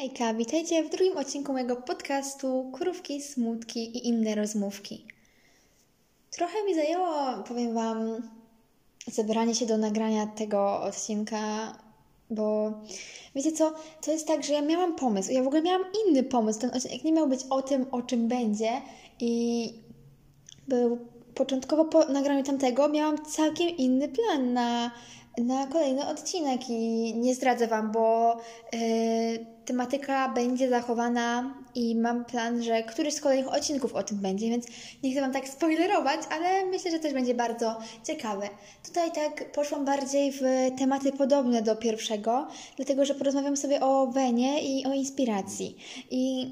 Hejka, witajcie w drugim odcinku mojego podcastu Krówki, Smutki i inne rozmówki. Trochę mi zajęło, powiem Wam, zebranie się do nagrania tego odcinka, bo wiecie co, to jest tak, że ja miałam pomysł, ja w ogóle miałam inny pomysł, ten odcinek nie miał być o tym, o czym będzie i był początkowo po nagraniu tamtego miałam całkiem inny plan na na kolejny odcinek i nie zdradzę Wam, bo yy, tematyka będzie zachowana i mam plan, że któryś z kolejnych odcinków o tym będzie, więc nie chcę Wam tak spoilerować, ale myślę, że też będzie bardzo ciekawe. Tutaj tak poszłam bardziej w tematy podobne do pierwszego, dlatego że porozmawiam sobie o Wenie i o inspiracji. I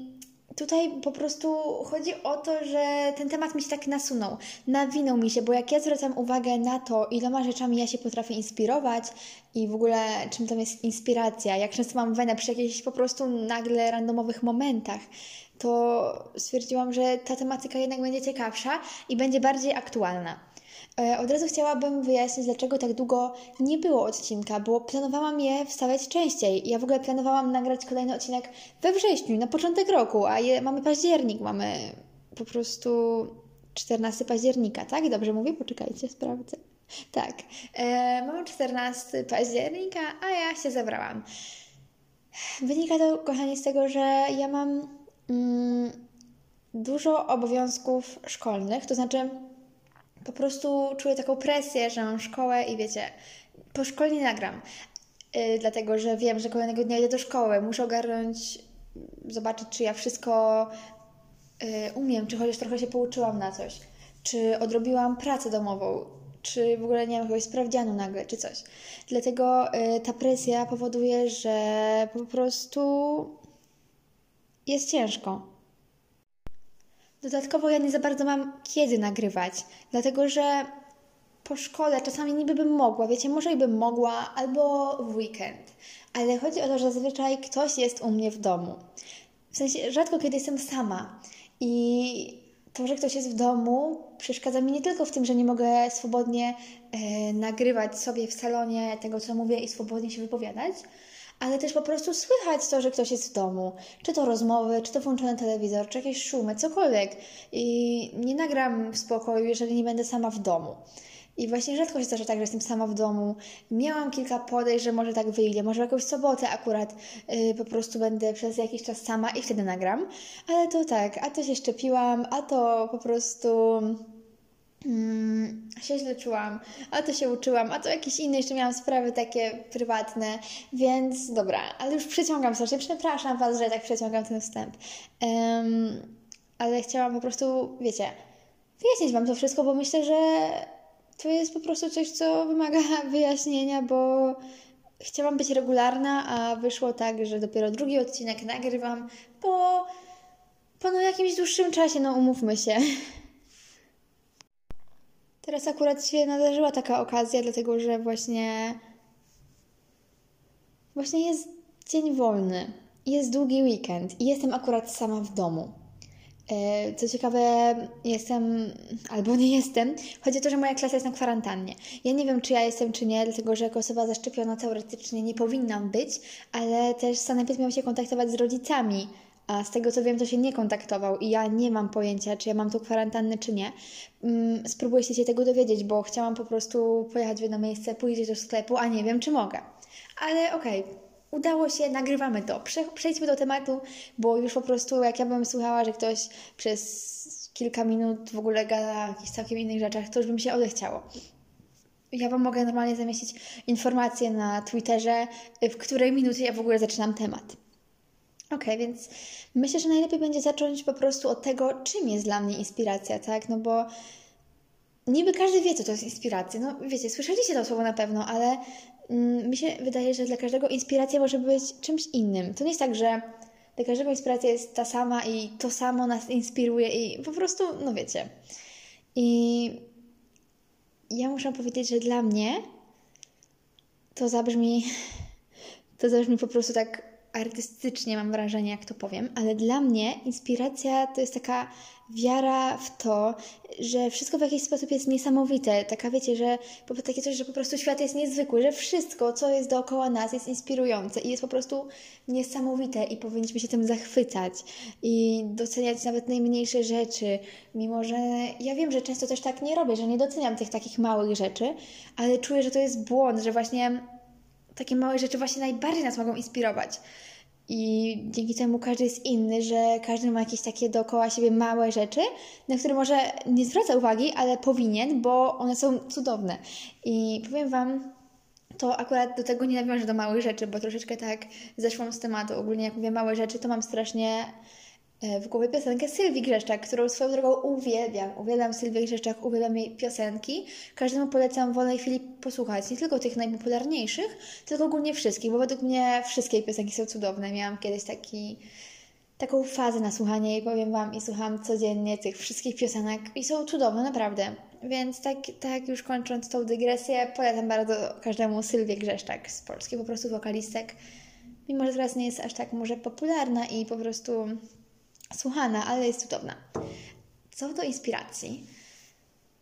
tutaj po prostu chodzi o to, że ten temat mi się tak nasunął, nawinął mi się, bo jak ja zwracam uwagę na to, iloma rzeczami ja się potrafię inspirować i w ogóle czym tam jest inspiracja, jak często mam wenę przy jakichś po prostu nagle randomowych momentach, to stwierdziłam, że ta tematyka jednak będzie ciekawsza i będzie bardziej aktualna. E, od razu chciałabym wyjaśnić, dlaczego tak długo nie było odcinka, bo planowałam je wstawiać częściej. Ja w ogóle planowałam nagrać kolejny odcinek we wrześniu, na początek roku, a je, mamy październik, mamy po prostu 14 października, tak? Dobrze mówię? Poczekajcie, sprawdzę. Tak, e, mamy 14 października, a ja się zebrałam. Wynika to, kochani, z tego, że ja mam mm, dużo obowiązków szkolnych, to znaczy po prostu czuję taką presję, że mam szkołę i wiecie, po szkole nie nagram. Yy, dlatego, że wiem, że kolejnego dnia idę do szkoły. Muszę ogarnąć, zobaczyć, czy ja wszystko yy, umiem, czy chociaż trochę się pouczyłam na coś, czy odrobiłam pracę domową, czy w ogóle nie mam jakiegoś sprawdzianu nagle, czy coś. Dlatego yy, ta presja powoduje, że po prostu jest ciężko. Dodatkowo ja nie za bardzo mam kiedy nagrywać, dlatego że po szkole czasami niby bym mogła, wiecie, może i bym mogła, albo w weekend. Ale chodzi o to, że zazwyczaj ktoś jest u mnie w domu. W sensie rzadko kiedy jestem sama. I to, że ktoś jest w domu, przeszkadza mi nie tylko w tym, że nie mogę swobodnie e, nagrywać sobie w salonie tego, co mówię i swobodnie się wypowiadać, ale też po prostu słychać to, że ktoś jest w domu. Czy to rozmowy, czy to włączony telewizor, czy jakieś szumy, cokolwiek. I nie nagram w spokoju, jeżeli nie będę sama w domu. I właśnie rzadko się zdarza tak, że jestem sama w domu. Miałam kilka podejść, że może tak wyjdzie, może jakąś sobotę akurat yy, po prostu będę przez jakiś czas sama i wtedy nagram. Ale to tak, a to się szczepiłam, a to po prostu Hmm, się źle czułam, a to się uczyłam, a to jakieś inne, jeszcze miałam sprawy takie prywatne, więc dobra, ale już przeciągam strasznie, przepraszam Was, że tak przeciągam ten wstęp. Um, ale chciałam po prostu, wiecie, wyjaśnić Wam to wszystko, bo myślę, że to jest po prostu coś, co wymaga wyjaśnienia, bo chciałam być regularna, a wyszło tak, że dopiero drugi odcinek nagrywam po, po no jakimś dłuższym czasie, no umówmy się. Teraz akurat się nadarzyła taka okazja, dlatego że właśnie właśnie jest dzień wolny, jest długi weekend i jestem akurat sama w domu. E, co ciekawe, jestem albo nie jestem. Chodzi o to, że moja klasa jest na kwarantannie. Ja nie wiem, czy ja jestem, czy nie, dlatego że jako osoba zaszczepiona teoretycznie nie powinnam być, ale też sanepid miał się kontaktować z rodzicami a z tego co wiem, to się nie kontaktował i ja nie mam pojęcia, czy ja mam tu kwarantannę, czy nie. Mm, spróbuję się tego dowiedzieć, bo chciałam po prostu pojechać w jedno miejsce, pójść do sklepu, a nie wiem, czy mogę. Ale okej, okay. Udało się, nagrywamy to. Przejdźmy do tematu, bo już po prostu jak ja bym słuchała, że ktoś przez kilka minut w ogóle gada o jakichś całkiem innych rzeczach, to już by mi się odechciało. Ja Wam mogę normalnie zamieścić informacje na Twitterze, w której minucie ja w ogóle zaczynam temat. Ok, więc myślę, że najlepiej będzie zacząć po prostu od tego, czym jest dla mnie inspiracja, tak? No bo niby każdy wie, co to jest inspiracja. No wiecie, słyszeliście to słowo na pewno, ale mm, mi się wydaje, że dla każdego inspiracja może być czymś innym. To nie jest tak, że dla każdego inspiracja jest ta sama i to samo nas inspiruje i po prostu, no wiecie. I ja muszę powiedzieć, że dla mnie to zabrzmi, to zabrzmi po prostu tak artystycznie, mam wrażenie, jak to powiem, ale dla mnie inspiracja to jest taka wiara w to, że wszystko w jakiś sposób jest niesamowite. Taka wiecie, że takie coś, że po prostu świat jest niezwykły, że wszystko, co jest dookoła nas, jest inspirujące i jest po prostu niesamowite i powinniśmy się tym zachwycać i doceniać nawet najmniejsze rzeczy, mimo że ja wiem, że często też tak nie robię, że nie doceniam tych takich małych rzeczy, ale czuję, że to jest błąd, że właśnie takie małe rzeczy właśnie najbardziej nas mogą inspirować. I dzięki temu każdy jest inny, że każdy ma jakieś takie dookoła siebie małe rzeczy, na które może nie zwraca uwagi, ale powinien, bo one są cudowne. I powiem Wam, to akurat do tego nie nawiążę do małych rzeczy, bo troszeczkę tak zeszłam z tematu. Ogólnie jak mówię małe rzeczy, to mam strasznie w głowie piosenkę Sylwii Grzeszczak, którą swoją drogą uwielbiam. Uwielbiam Sylwię Grzeszczak, uwielbiam jej piosenki. Każdemu polecam w wolnej chwili posłuchać, nie tylko tych najpopularniejszych, tylko ogólnie wszystkich, bo według mnie wszystkie piosenki są cudowne. Miałam kiedyś taki, taką fazę na słuchanie i powiem Wam, i słucham codziennie tych wszystkich piosenek i są cudowne, naprawdę. Więc tak, tak już kończąc tą dygresję, polecam bardzo każdemu Sylwię Grzeszczak z polskich po prostu wokalistek. Mimo, że teraz nie jest aż tak może popularna i po prostu słuchana, ale jest cudowna. Co do inspiracji,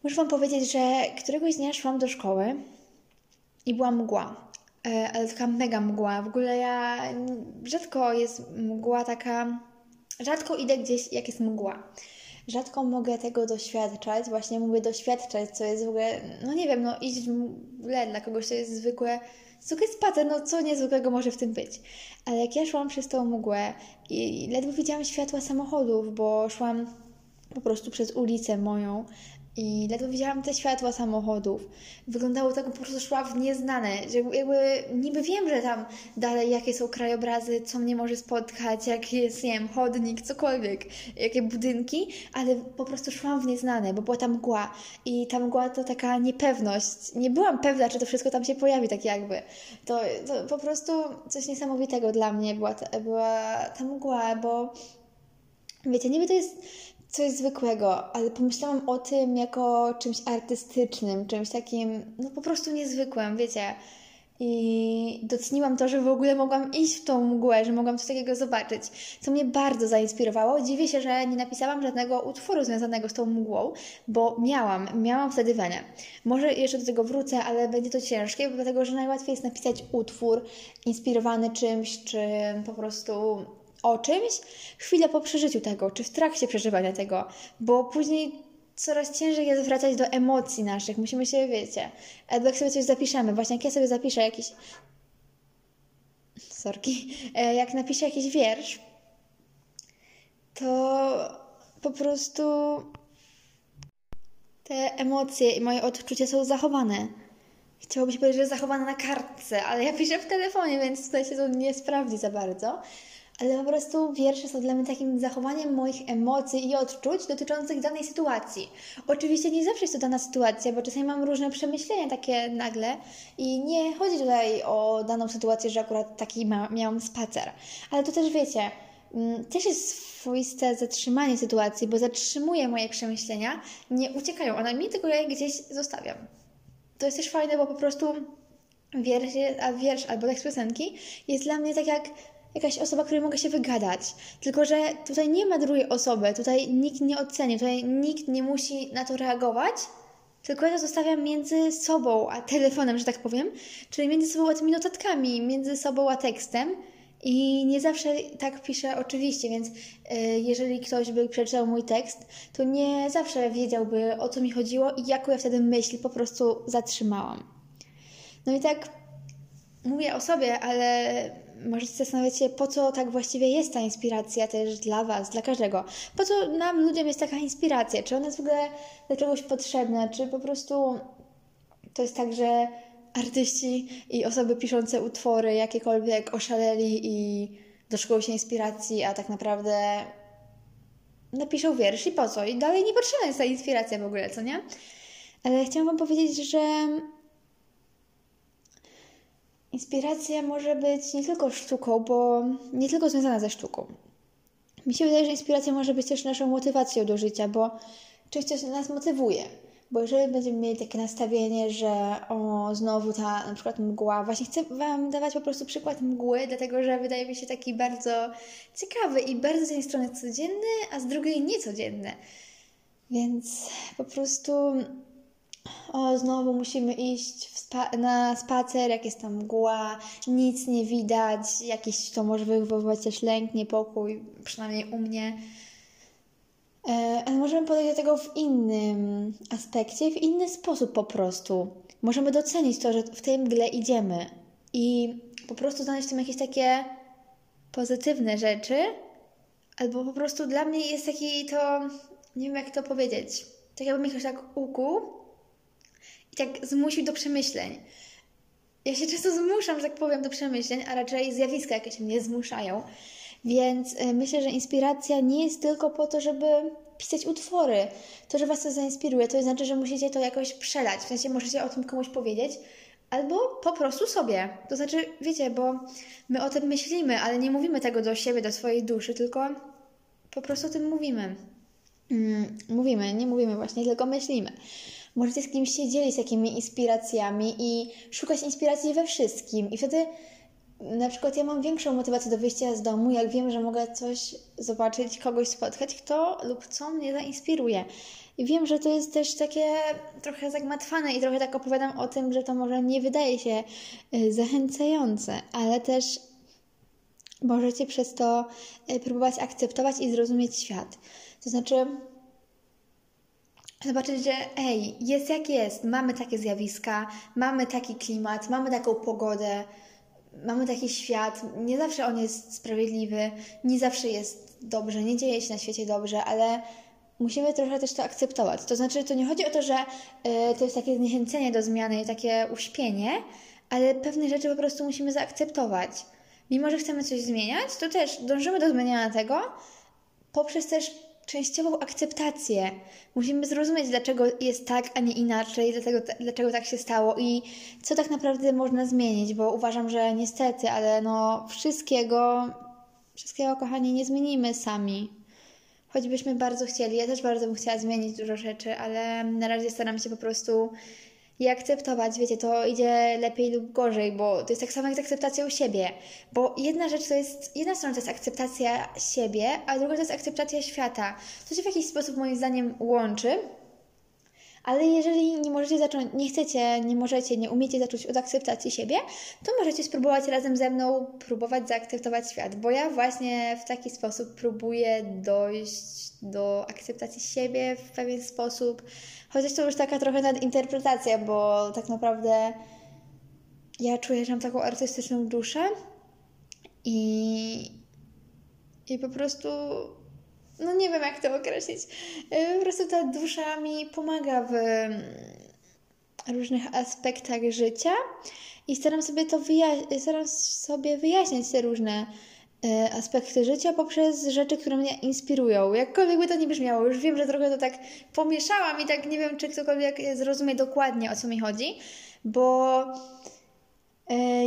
muszę Wam powiedzieć, że któregoś dnia szłam do szkoły i była mgła. E, ale taka mega mgła. W ogóle ja rzadko jest mgła taka. Rzadko idę gdzieś, jak jest mgła. Rzadko mogę tego doświadczać. Właśnie mówię doświadczać, co jest w ogóle. No nie wiem, no iść w mgle dla kogoś to jest zwykłe zwykły spacer, no co niezwykłego może w tym być. Ale jak ja szłam przez tą mgłę i ledwo widziałam światła samochodów, bo szłam po prostu przez ulicę moją i ledwo widziałam te światła samochodów. Wyglądało tak, po prostu szła w nieznane, że jakby niby wiem, że tam dalej jakie są krajobrazy, co mnie może spotkać, jaki jest, nie wiem, chodnik, cokolwiek, jakie budynki, ale po prostu szłam w nieznane, bo była tam mgła i ta mgła to taka niepewność. Nie byłam pewna, czy to wszystko tam się pojawi, tak jakby. To, to po prostu coś niesamowitego dla mnie była ta, była ta mgła, bo wiecie, niby to jest coś zwykłego, ale pomyślałam o tym jako czymś artystycznym, czymś takim, no po prostu niezwykłym, wiecie. I doceniłam to, że w ogóle mogłam iść w tą mgłę, że mogłam coś takiego zobaczyć, co mnie bardzo zainspirowało. Dziwię się, że nie napisałam żadnego utworu związanego z tą mgłą, bo miałam, miałam wtedy wenę. Może jeszcze do tego wrócę, ale będzie to ciężkie, dlatego że najłatwiej jest napisać utwór inspirowany czymś, czy po prostu o czymś chwilę po przeżyciu tego, czy w trakcie przeżywania tego, bo później coraz ciężej jest wracać do emocji naszych. Musimy się, wiecie, albo jak sobie coś zapiszemy, właśnie jak ja sobie zapiszę jakiś. Sorki. E, jak napiszę jakiś wiersz, to po prostu te emocje i moje odczucia są zachowane. Chciałoby się powiedzieć, że zachowane na kartce, ale ja piszę w telefonie, więc tutaj się to nie sprawdzi za bardzo ale po prostu wiersze są dla mnie takim zachowaniem moich emocji i odczuć dotyczących danej sytuacji. Oczywiście nie zawsze jest to dana sytuacja, bo czasami mam różne przemyślenia takie nagle i nie chodzi tutaj o daną sytuację, że akurat taki ma, miałam spacer. Ale to też wiecie, mm, też jest swoiste zatrzymanie sytuacji, bo zatrzymuję moje przemyślenia, nie uciekają one mi, tylko ja je gdzieś zostawiam. To jest też fajne, bo po prostu wiersz, a wiersz albo tekst piosenki jest dla mnie tak jak jakaś osoba, której mogę się wygadać. Tylko, że tutaj nie ma drugiej osoby, tutaj nikt nie oceni, tutaj nikt nie musi na to reagować, tylko ja to zostawiam między sobą a telefonem, że tak powiem, czyli między sobą a tymi notatkami, między sobą a tekstem. I nie zawsze tak piszę oczywiście, więc yy, jeżeli ktoś by przeczytał mój tekst, to nie zawsze wiedziałby o co mi chodziło i jaką ja wtedy myśl po prostu zatrzymałam. No i tak mówię o sobie, ale możecie zastanawiać się, po co tak właściwie jest ta inspiracja też dla Was, dla każdego. Po co nam, ludziom, jest taka inspiracja? Czy ona jest w ogóle do czegoś potrzebna? Czy po prostu to jest tak, że artyści i osoby piszące utwory jakiekolwiek oszaleli i doszukał się inspiracji, a tak naprawdę napiszą wiersz i po co? I dalej nie potrzebna jest ta inspiracja w ogóle, co nie? Ale chciałam Wam powiedzieć, że Inspiracja może być nie tylko sztuką, bo nie tylko związana ze sztuką. Mi się wydaje, że inspiracja może być też naszą motywacją do życia, bo czymś, co nas motywuje. Bo jeżeli będziemy mieli takie nastawienie, że o, znowu ta na przykład mgła, właśnie chcę Wam dawać po prostu przykład mgły, dlatego że wydaje mi się taki bardzo ciekawy i bardzo z jednej strony codzienny, a z drugiej niecodzienny. Więc po prostu o, znowu musimy iść spa na spacer, jak jest tam mgła, nic nie widać, jakiś to może wywoływać też lęk, niepokój, przynajmniej u mnie. Ale możemy podejść do tego w innym aspekcie, w inny sposób po prostu. Możemy docenić to, że w tej mgle idziemy i po prostu znaleźć w tym jakieś takie pozytywne rzeczy, albo po prostu dla mnie jest taki to, nie wiem jak to powiedzieć, tak jakby mi ktoś tak ukuł tak zmusił do przemyśleń. Ja się często zmuszam, że tak powiem, do przemyśleń, a raczej zjawiska jakieś mnie zmuszają. Więc y, myślę, że inspiracja nie jest tylko po to, żeby pisać utwory. To, że Was to zainspiruje, to znaczy, że musicie to jakoś przelać. W sensie możecie o tym komuś powiedzieć, albo po prostu sobie. To znaczy, wiecie, bo my o tym myślimy, ale nie mówimy tego do siebie, do swojej duszy, tylko po prostu o tym mówimy. Mm, mówimy, nie mówimy właśnie, tylko myślimy. Możecie z kimś się dzielić takimi inspiracjami i szukać inspiracji we wszystkim. I wtedy na przykład ja mam większą motywację do wyjścia z domu, jak wiem, że mogę coś zobaczyć, kogoś spotkać, kto lub co mnie zainspiruje. I wiem, że to jest też takie trochę zagmatwane i trochę tak opowiadam o tym, że to może nie wydaje się y, zachęcające, ale też możecie przez to y, próbować akceptować i zrozumieć świat. To znaczy, zobaczyć, że ej, jest jak jest, mamy takie zjawiska, mamy taki klimat, mamy taką pogodę, mamy taki świat, nie zawsze on jest sprawiedliwy, nie zawsze jest dobrze, nie dzieje się na świecie dobrze, ale musimy trochę też to akceptować. To znaczy, to nie chodzi o to, że y, to jest takie zniechęcenie do zmiany i takie uśpienie, ale pewne rzeczy po prostu musimy zaakceptować. Mimo, że chcemy coś zmieniać, to też dążymy do zmieniania tego poprzez też częściową akceptację. Musimy zrozumieć, dlaczego jest tak, a nie inaczej, dlatego, dlaczego tak się stało i co tak naprawdę można zmienić, bo uważam, że niestety, ale no wszystkiego, wszystkiego, kochani, nie zmienimy sami. Choćbyśmy bardzo chcieli, ja też bardzo bym chciała zmienić dużo rzeczy, ale na razie staram się po prostu i akceptować, wiecie, to idzie lepiej lub gorzej, bo to jest tak samo jak z akceptacją siebie. Bo jedna rzecz to jest, jedna strona to jest akceptacja siebie, a druga to jest akceptacja świata. To się w jakiś sposób moim zdaniem łączy. Ale jeżeli nie możecie zacząć, nie chcecie, nie możecie, nie umiecie zacząć od akceptacji siebie, to możecie spróbować razem ze mną próbować zaakceptować świat, bo ja właśnie w taki sposób próbuję dojść do akceptacji siebie w pewien sposób, chociaż to już taka trochę nadinterpretacja, bo tak naprawdę ja czuję, że mam taką artystyczną duszę i, i po prostu no nie wiem jak to określić. Y, po prostu ta dusza mi pomaga w mm, różnych aspektach życia i staram sobie to wyjaśnić, staram sobie wyjaśniać te różne y, aspekty życia poprzez rzeczy, które mnie inspirują. Jakkolwiek by to nie brzmiało, już wiem, że trochę to tak pomieszałam i tak nie wiem, czy ktokolwiek zrozumie dokładnie o co mi chodzi, bo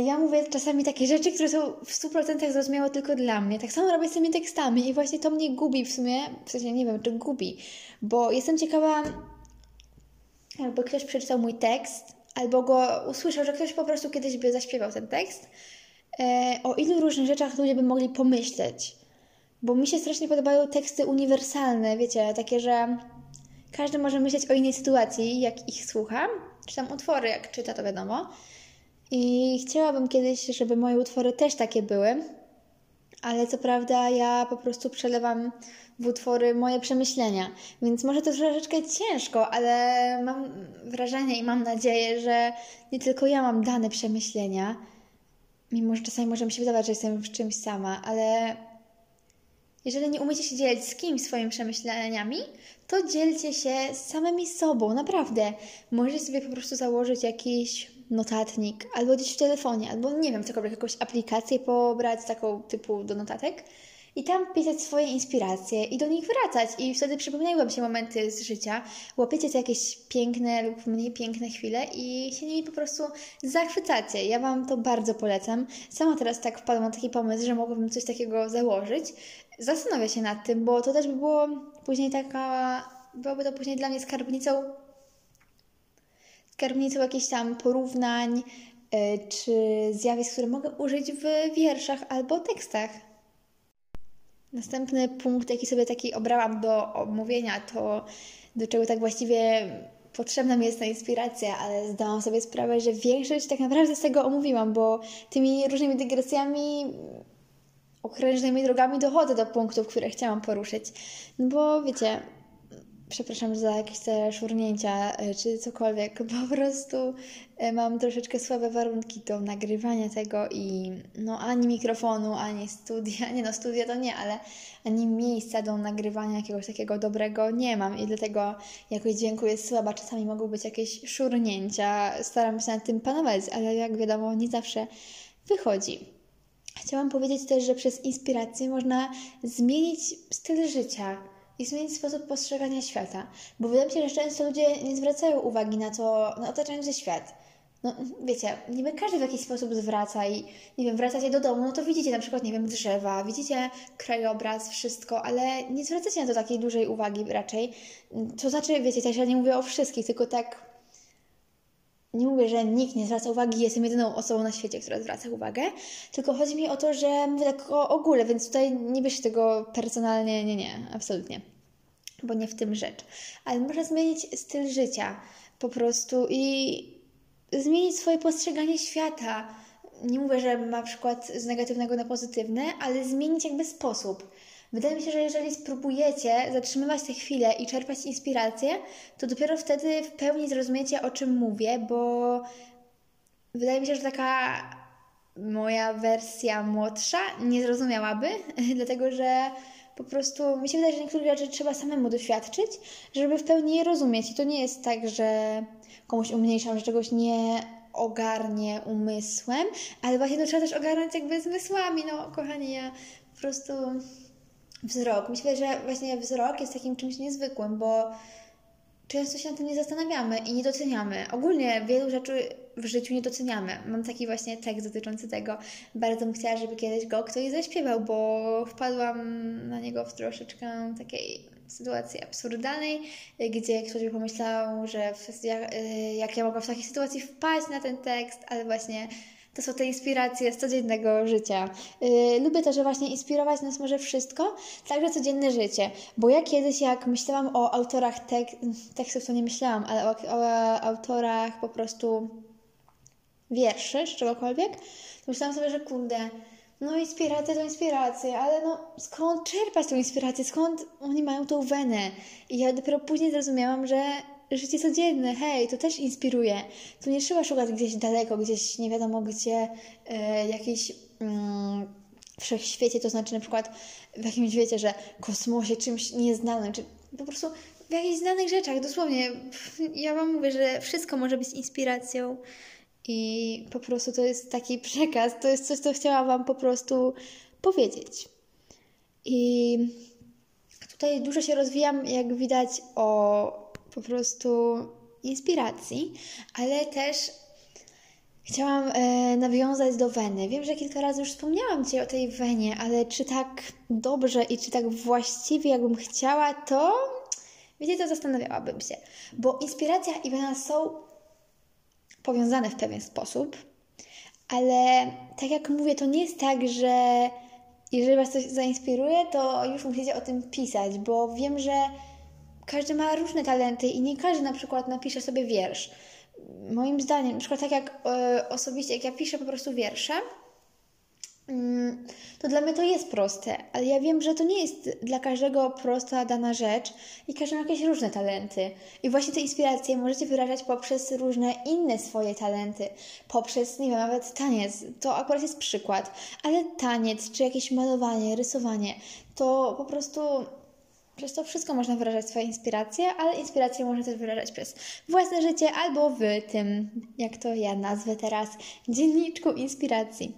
ja mówię czasami takie rzeczy, które są w 100% zrozumiałe tylko dla mnie. Tak samo robię z tymi tekstami i właśnie to mnie gubi w sumie, w sensie nie wiem, czy gubi, bo jestem ciekawa, jakby ktoś przeczytał mój tekst, albo go usłyszał, że ktoś po prostu kiedyś by zaśpiewał ten tekst, e, o ilu różnych rzeczach ludzie by mogli pomyśleć. Bo mi się strasznie podobają teksty uniwersalne, wiecie, takie, że każdy może myśleć o innej sytuacji, jak ich słucha, czy tam utwory, jak czyta, to wiadomo. I chciałabym kiedyś, żeby moje utwory też takie były, ale co prawda ja po prostu przelewam w utwory moje przemyślenia, więc może to troszeczkę ciężko, ale mam wrażenie i mam nadzieję, że nie tylko ja mam dane przemyślenia, mimo że czasami może mi się wydawać, że jestem w czymś sama, ale jeżeli nie umiecie się dzielić z kimś swoimi przemyśleniami, to dzielcie się z samymi sobą, naprawdę. Możecie sobie po prostu założyć jakiś notatnik, albo gdzieś w telefonie, albo nie wiem, cokolwiek, jakąś aplikację pobrać, taką typu do notatek i tam pisać swoje inspiracje i do nich wracać i wtedy przypominają się momenty z życia, łapiecie te jakieś piękne lub mniej piękne chwile i się nimi po prostu zachwycacie. Ja Wam to bardzo polecam. Sama teraz tak wpadłam na taki pomysł, że mogłabym coś takiego założyć. Zastanawiam się nad tym, bo to też by było później taka, byłoby to później dla mnie skarbnicą skarbnicą jakichś tam porównań e, czy zjawisk, które mogę użyć w wierszach albo tekstach. Następny punkt, jaki sobie taki obrałam do omówienia, to do czego tak właściwie potrzebna mi jest ta inspiracja, ale zdałam sobie sprawę, że większość tak naprawdę z tego omówiłam, bo tymi różnymi dygresjami okrężnymi drogami dochodzę do punktów, które chciałam poruszyć. No bo wiecie, przepraszam za jakieś te szurnięcia e, czy cokolwiek, po prostu e, mam troszeczkę słabe warunki do nagrywania tego i no ani mikrofonu, ani studia, nie no studia to nie, ale ani miejsca do nagrywania jakiegoś takiego dobrego nie mam i dlatego jakość dźwięku jest słaba, czasami mogą być jakieś szurnięcia, staram się nad tym panować, ale jak wiadomo nie zawsze wychodzi. Chciałam powiedzieć też, że przez inspirację można zmienić styl życia i zmienić sposób postrzegania świata. Bo wydaje mi się, że często ludzie nie zwracają uwagi na to, na otaczający świat. No, wiecie, niby każdy w jakiś sposób zwraca i, nie wiem, wracacie do domu, no to widzicie na przykład, nie wiem, drzewa, widzicie krajobraz, wszystko, ale nie zwracacie na to takiej dużej uwagi raczej. To znaczy, wiecie, też ja nie mówię o wszystkich, tylko tak nie mówię, że nikt nie zwraca uwagi, jestem jedyną osobą na świecie, która zwraca uwagę, tylko chodzi mi o to, że mówię tak o ogóle, więc tutaj nie bierz tego personalnie, nie, nie, absolutnie, bo nie w tym rzecz. Ale można zmienić styl życia po prostu i zmienić swoje postrzeganie świata. Nie mówię, że na przykład z negatywnego na pozytywne, ale zmienić jakby sposób. Wydaje mi się, że jeżeli spróbujecie zatrzymywać te chwile i czerpać inspirację, to dopiero wtedy w pełni zrozumiecie, o czym mówię, bo wydaje mi się, że taka moja wersja młodsza nie zrozumiałaby, dlatego że po prostu mi się wydaje, że niektóre rzeczy trzeba samemu doświadczyć, żeby w pełni je rozumieć. I to nie jest tak, że komuś umniejszam, że czegoś nie ogarnie umysłem, ale właśnie to trzeba też ogarnąć jakby zmysłami. No, kochani, ja po prostu wzrok. Myślę, że właśnie wzrok jest takim czymś niezwykłym, bo często się na tym nie zastanawiamy i nie doceniamy. Ogólnie wielu rzeczy w życiu nie doceniamy. Mam taki właśnie tekst dotyczący tego. Bardzo bym chciała, żeby kiedyś go ktoś zaśpiewał, bo wpadłam na niego w troszeczkę takiej sytuacji absurdalnej, gdzie ktoś by pomyślał, że jak ja mogłam w takiej sytuacji wpaść na ten tekst, ale właśnie to są te inspiracje z codziennego życia. Yy, lubię to, że właśnie inspirować nas może wszystko, także codzienne życie. Bo ja kiedyś, jak myślałam o autorach tek tekstów, to nie myślałam, ale o, o autorach po prostu wierszy, czy czegokolwiek, to myślałam sobie, że kurde, no inspiracja to inspiracja, ale no skąd czerpać tą inspirację, skąd oni mają tą wenę? I ja dopiero później zrozumiałam, że życie codzienne, hej, to też inspiruje. Tu nie trzeba szukać gdzieś daleko, gdzieś nie wiadomo gdzie, e, jakiś mm, wszechświecie, to znaczy na przykład w jakimś, wiecie, że kosmosie, czymś nieznanym, czy po prostu w jakichś znanych rzeczach, dosłownie. Ja Wam mówię, że wszystko może być inspiracją i po prostu to jest taki przekaz, to jest coś, co chciałam Wam po prostu powiedzieć. I tutaj dużo się rozwijam, jak widać, o po prostu inspiracji, ale też chciałam e, nawiązać do Weny. Wiem, że kilka razy już wspomniałam Ci o tej Wenie, ale czy tak dobrze i czy tak właściwie, jakbym chciała, to wiecie, to zastanawiałabym się. Bo inspiracja i Wena są powiązane w pewien sposób, ale tak jak mówię, to nie jest tak, że jeżeli Was coś zainspiruje, to już musicie o tym pisać, bo wiem, że każdy ma różne talenty i nie każdy na przykład napisze sobie wiersz. Moim zdaniem, na przykład tak jak e, osobiście, jak ja piszę po prostu wiersze, mm, to dla mnie to jest proste, ale ja wiem, że to nie jest dla każdego prosta dana rzecz i każdy ma jakieś różne talenty. I właśnie te inspiracje możecie wyrażać poprzez różne inne swoje talenty, poprzez, nie wiem, nawet taniec. To akurat jest przykład, ale taniec, czy jakieś malowanie, rysowanie, to po prostu przez to wszystko można wyrażać swoje inspiracje, ale inspiracje można też wyrażać przez własne życie albo w tym, jak to ja nazwę teraz, dzienniczku inspiracji.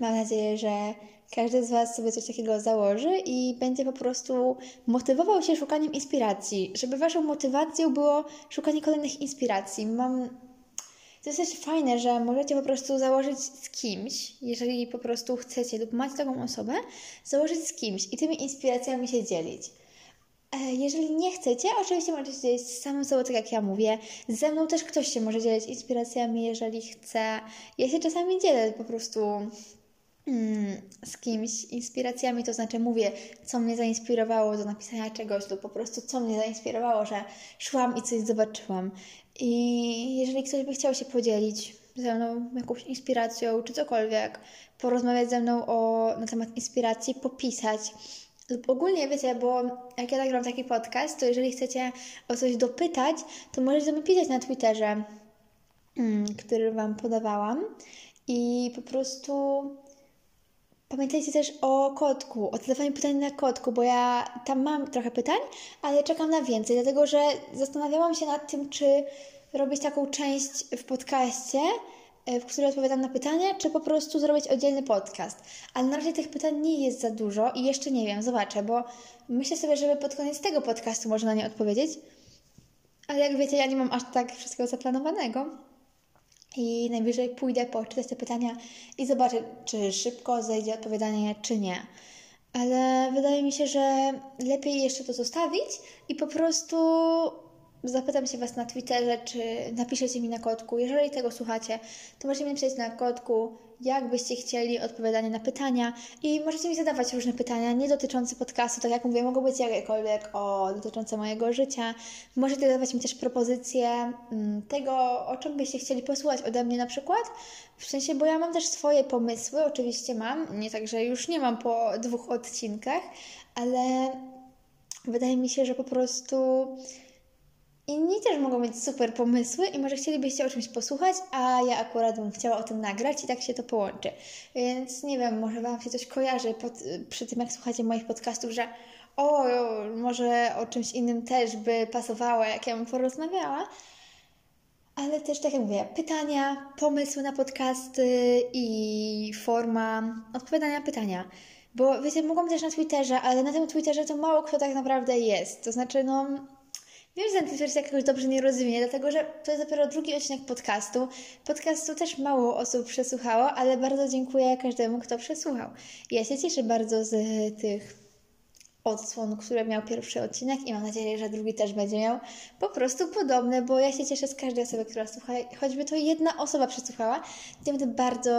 Mam nadzieję, że każdy z Was sobie coś takiego założy i będzie po prostu motywował się szukaniem inspiracji, żeby Waszą motywacją było szukanie kolejnych inspiracji. Mam to jest też fajne, że możecie po prostu założyć z kimś, jeżeli po prostu chcecie lub macie taką osobę, założyć z kimś i tymi inspiracjami się dzielić. E, jeżeli nie chcecie, oczywiście możecie się dzielić z samym sobą, tak jak ja mówię. Ze mną też ktoś się może dzielić inspiracjami, jeżeli chce. Ja się czasami dzielę po prostu mm, z kimś inspiracjami, to znaczy mówię, co mnie zainspirowało do napisania czegoś, lub po prostu co mnie zainspirowało, że szłam i coś zobaczyłam. I jeżeli ktoś by chciał się podzielić ze mną jakąś inspiracją, czy cokolwiek, porozmawiać ze mną o, na temat inspiracji, popisać, lub ogólnie wiecie, bo jak ja nagram taki podcast, to jeżeli chcecie o coś dopytać, to możecie mi pisać na Twitterze, mm, który Wam podawałam. I po prostu pamiętajcie też o kotku, o zadawaniu pytań na kotku, bo ja tam mam trochę pytań, ale czekam na więcej, dlatego że zastanawiałam się nad tym, czy robić taką część w podcaście, w której odpowiadam na pytania, czy po prostu zrobić oddzielny podcast. Ale na razie tych pytań nie jest za dużo i jeszcze nie wiem, zobaczę, bo myślę sobie, żeby pod koniec tego podcastu można na nie odpowiedzieć. Ale jak wiecie, ja nie mam aż tak wszystkiego zaplanowanego. I najwyżej pójdę poczytać te pytania i zobaczę, czy szybko zejdzie odpowiadanie, czy nie. Ale wydaje mi się, że lepiej jeszcze to zostawić i po prostu zapytam się Was na Twitterze, czy napiszecie mi na kotku. Jeżeli tego słuchacie, to możecie mi napisać na kotku, jak byście chcieli odpowiadanie na pytania i możecie mi zadawać różne pytania, nie dotyczące podcastu, tak jak mówię, mogą być jakiekolwiek o, dotyczące mojego życia. Możecie zadawać mi też propozycje mm, tego, o czym byście chcieli posłuchać ode mnie na przykład. W sensie, bo ja mam też swoje pomysły, oczywiście mam, nie tak, że już nie mam po dwóch odcinkach, ale wydaje mi się, że po prostu Inni też mogą mieć super pomysły i może chcielibyście o czymś posłuchać, a ja akurat bym chciała o tym nagrać i tak się to połączy. Więc nie wiem, może Wam się coś kojarzy pod, przy tym, jak słuchacie moich podcastów, że o, może o czymś innym też by pasowało, jak ja bym porozmawiała. Ale też, tak jak mówię, pytania, pomysły na podcasty i forma odpowiadania na pytania. Bo wiecie, mogą też na Twitterze, ale na tym Twitterze to mało kto tak naprawdę jest. To znaczy, no Wiem, że ten Twitter się jakoś dobrze nie rozumie, dlatego że to jest dopiero drugi odcinek podcastu. Podcastu też mało osób przesłuchało, ale bardzo dziękuję każdemu, kto przesłuchał. Ja się cieszę bardzo z tych odsłon, które miał pierwszy odcinek i mam nadzieję, że drugi też będzie miał po prostu podobne, bo ja się cieszę z każdej osoby, która słucha, choćby to jedna osoba przesłuchała, to będę bardzo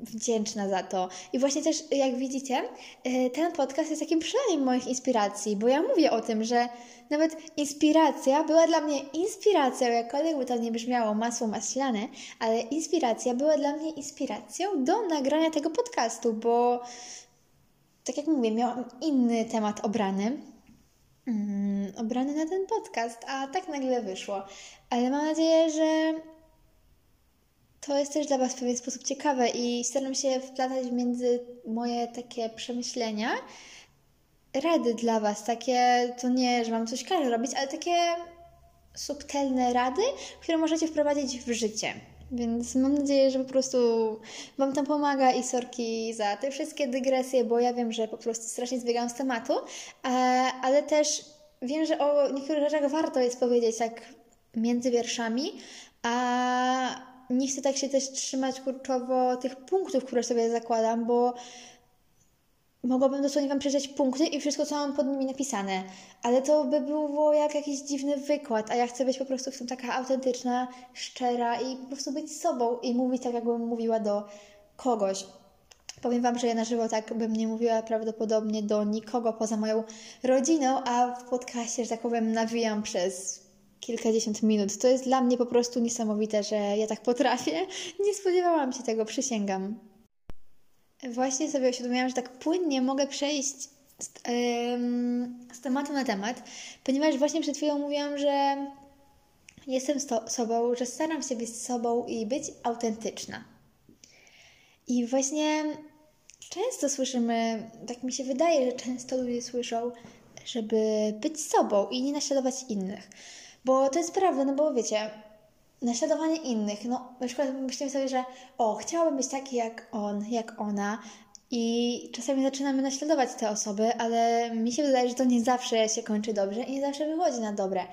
wdzięczna za to. I właśnie też, jak widzicie, e, ten podcast jest takim przynajmniej moich inspiracji, bo ja mówię o tym, że nawet inspiracja była dla mnie inspiracją, jakkolwiek by to nie brzmiało masło maślane, ale inspiracja była dla mnie inspiracją do nagrania tego podcastu, bo tak jak mówię, miałam inny temat obrany, mm, obrany na ten podcast, a tak nagle wyszło. Ale mam nadzieję, że to jest też dla Was w pewien sposób ciekawe i staram się wplatać między moje takie przemyślenia rady dla Was, takie, to nie, że Wam coś każe robić, ale takie subtelne rady, które możecie wprowadzić w życie. Więc mam nadzieję, że po prostu Wam tam pomaga i sorki za te wszystkie dygresje, bo ja wiem, że po prostu strasznie zbiegam z tematu, e, ale też wiem, że o niektórych rzeczach warto jest powiedzieć tak między wierszami, a nie chcę tak się też trzymać kurczowo tych punktów, które sobie zakładam, bo mogłabym dosłownie Wam przeczytać punkty i wszystko, co mam pod nimi napisane. Ale to by było jak jakiś dziwny wykład, a ja chcę być po prostu w tym taka autentyczna, szczera i po prostu być sobą i mówić tak, jakbym mówiła do kogoś. Powiem Wam, że ja na żywo tak bym nie mówiła prawdopodobnie do nikogo poza moją rodziną, a w podcaście, że tak powiem, nawijam przez kilkadziesiąt minut. To jest dla mnie po prostu niesamowite, że ja tak potrafię. Nie spodziewałam się tego, przysięgam. Właśnie sobie uświadomiłam, że tak płynnie mogę przejść z, yy, z tematu na temat, ponieważ właśnie przed chwilą mówiłam, że jestem sobą, że staram się być sobą i być autentyczna. I właśnie często słyszymy, tak mi się wydaje, że często ludzie słyszą, żeby być sobą i nie naśladować innych. Bo to jest prawda, no bo wiecie, naśladowanie innych, no na przykład myślimy sobie, że o, chciałabym być taki jak on, jak ona i czasami zaczynamy naśladować te osoby, ale mi się wydaje, że to nie zawsze się kończy dobrze i nie zawsze wychodzi na dobre.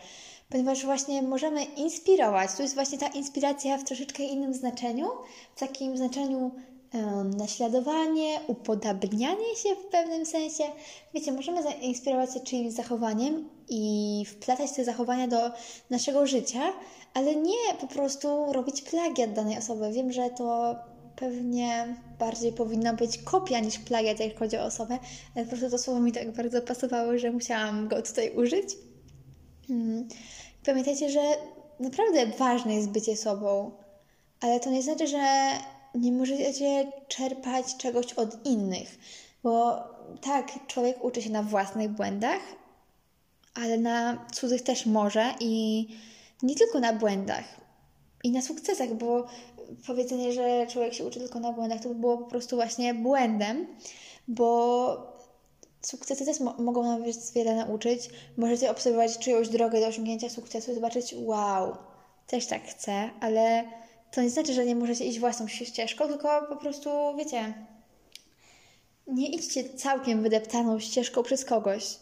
Ponieważ właśnie możemy inspirować. Tu jest właśnie ta inspiracja w troszeczkę innym znaczeniu, w takim znaczeniu naśladowanie, upodabnianie się w pewnym sensie. Wiecie, możemy zainspirować się czyimś zachowaniem i wplatać te zachowania do naszego życia, ale nie po prostu robić plagiat danej osoby. Wiem, że to pewnie bardziej powinna być kopia niż plagiat, jak chodzi o osobę, ale po prostu to słowo mi tak bardzo pasowało, że musiałam go tutaj użyć. Hmm. Pamiętajcie, że naprawdę ważne jest bycie sobą, ale to nie znaczy, że nie możecie czerpać czegoś od innych, bo tak, człowiek uczy się na własnych błędach, ale na cudzych też może i nie tylko na błędach i na sukcesach, bo powiedzenie, że człowiek się uczy tylko na błędach, to by było po prostu właśnie błędem, bo sukcesy też mo mogą nam wiele nauczyć. Możecie obserwować czyjąś drogę do osiągnięcia sukcesu i zobaczyć, wow, też tak chcę, ale to nie znaczy, że nie możecie iść własną ścieżką, tylko po prostu, wiecie, nie idźcie całkiem wydeptaną ścieżką przez kogoś.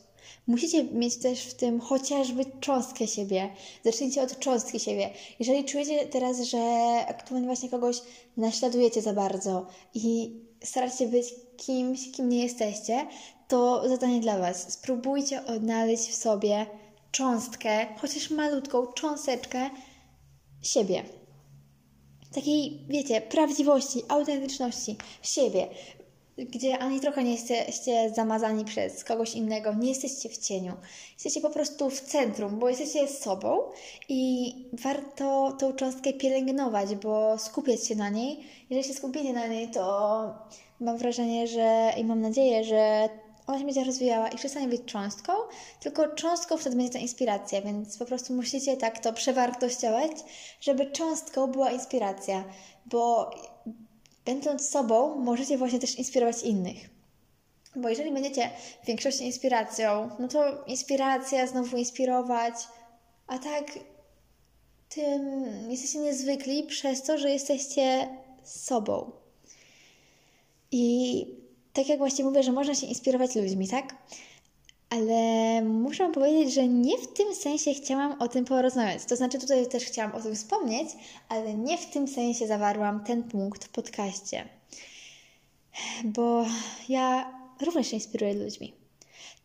Musicie mieć też w tym chociażby cząstkę siebie. Zacznijcie od cząstki siebie. Jeżeli czujecie teraz, że aktualnie właśnie kogoś naśladujecie za bardzo i staracie być kimś, kim nie jesteście, to zadanie dla Was. Spróbujcie odnaleźć w sobie cząstkę, chociaż malutką cząsteczkę siebie. Takiej, wiecie, prawdziwości, autentyczności siebie gdzie ani trochę nie jesteście zamazani przez kogoś innego, nie jesteście w cieniu. Jesteście po prostu w centrum, bo jesteście sobą i warto tą cząstkę pielęgnować, bo skupiać się na niej. Jeżeli się skupicie na niej, to mam wrażenie, że i mam nadzieję, że ona się będzie rozwijała i przestanie być cząstką, tylko cząstką wtedy będzie ta inspiracja, więc po prostu musicie tak to przewartościować, żeby cząstką była inspiracja, bo będąc sobą, możecie właśnie też inspirować innych. Bo jeżeli będziecie w większości inspiracją, no to inspiracja znowu inspirować, a tak tym jesteście niezwykli przez to, że jesteście sobą. I tak jak właśnie mówię, że można się inspirować ludźmi, tak? Ale muszę powiedzieć, że nie w tym sensie chciałam o tym porozmawiać. To znaczy, tutaj też chciałam o tym wspomnieć, ale nie w tym sensie zawarłam ten punkt w podcaście. Bo ja również się inspiruję ludźmi.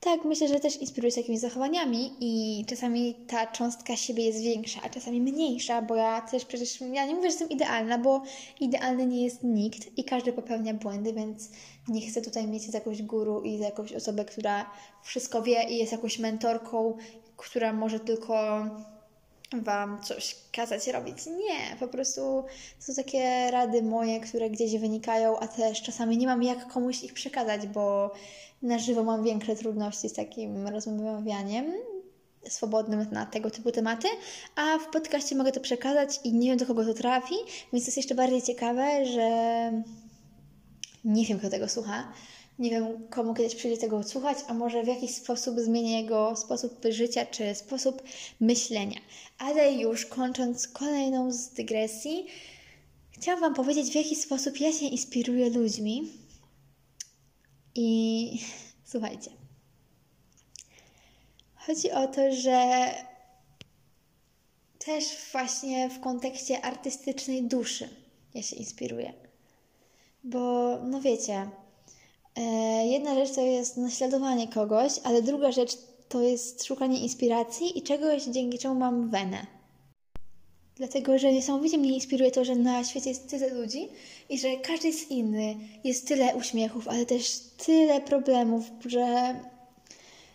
Tak, myślę, że też inspiruję się jakimiś zachowaniami i czasami ta cząstka siebie jest większa, a czasami mniejsza, bo ja też przecież, ja nie mówię, że jestem idealna, bo idealny nie jest nikt i każdy popełnia błędy, więc nie chcę tutaj mieć z jakąś guru i z jakąś osobę, która wszystko wie i jest jakąś mentorką, która może tylko Wam coś kazać robić. Nie, po prostu są takie rady moje, które gdzieś wynikają, a też czasami nie mam jak komuś ich przekazać, bo na żywo mam większe trudności z takim rozmawianiem swobodnym na tego typu tematy, a w podcaście mogę to przekazać i nie wiem do kogo to trafi, więc jest jeszcze bardziej ciekawe, że nie wiem kto tego słucha, nie wiem komu kiedyś przyjdzie tego słuchać, a może w jakiś sposób zmienię jego sposób życia czy sposób myślenia. Ale już kończąc kolejną z dygresji, chciałam Wam powiedzieć, w jaki sposób ja się inspiruję ludźmi, i słuchajcie. Chodzi o to, że też właśnie w kontekście artystycznej duszy ja się inspiruję. Bo, no wiecie, e, jedna rzecz to jest naśladowanie kogoś, ale druga rzecz to jest szukanie inspiracji i czegoś, dzięki czemu mam wenę. Dlatego, że niesamowicie mnie inspiruje to, że na świecie jest tyle ludzi i że każdy jest inny. Jest tyle uśmiechów, ale też tyle problemów, że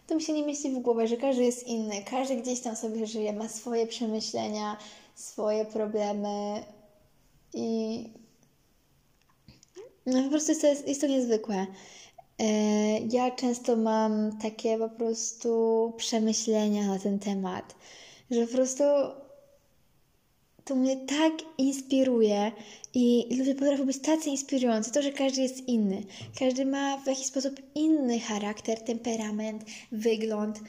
to mi się nie mieści w głowie, że każdy jest inny. Każdy gdzieś tam sobie żyje, ma swoje przemyślenia, swoje problemy i no po prostu jest to, jest, to niezwykłe. E, ja często mam takie po prostu przemyślenia na ten temat, że po prostu to mnie tak inspiruje i ludzie potrafią być tacy inspirujący. To, że każdy jest inny. Każdy ma w jakiś sposób inny charakter, temperament, wygląd.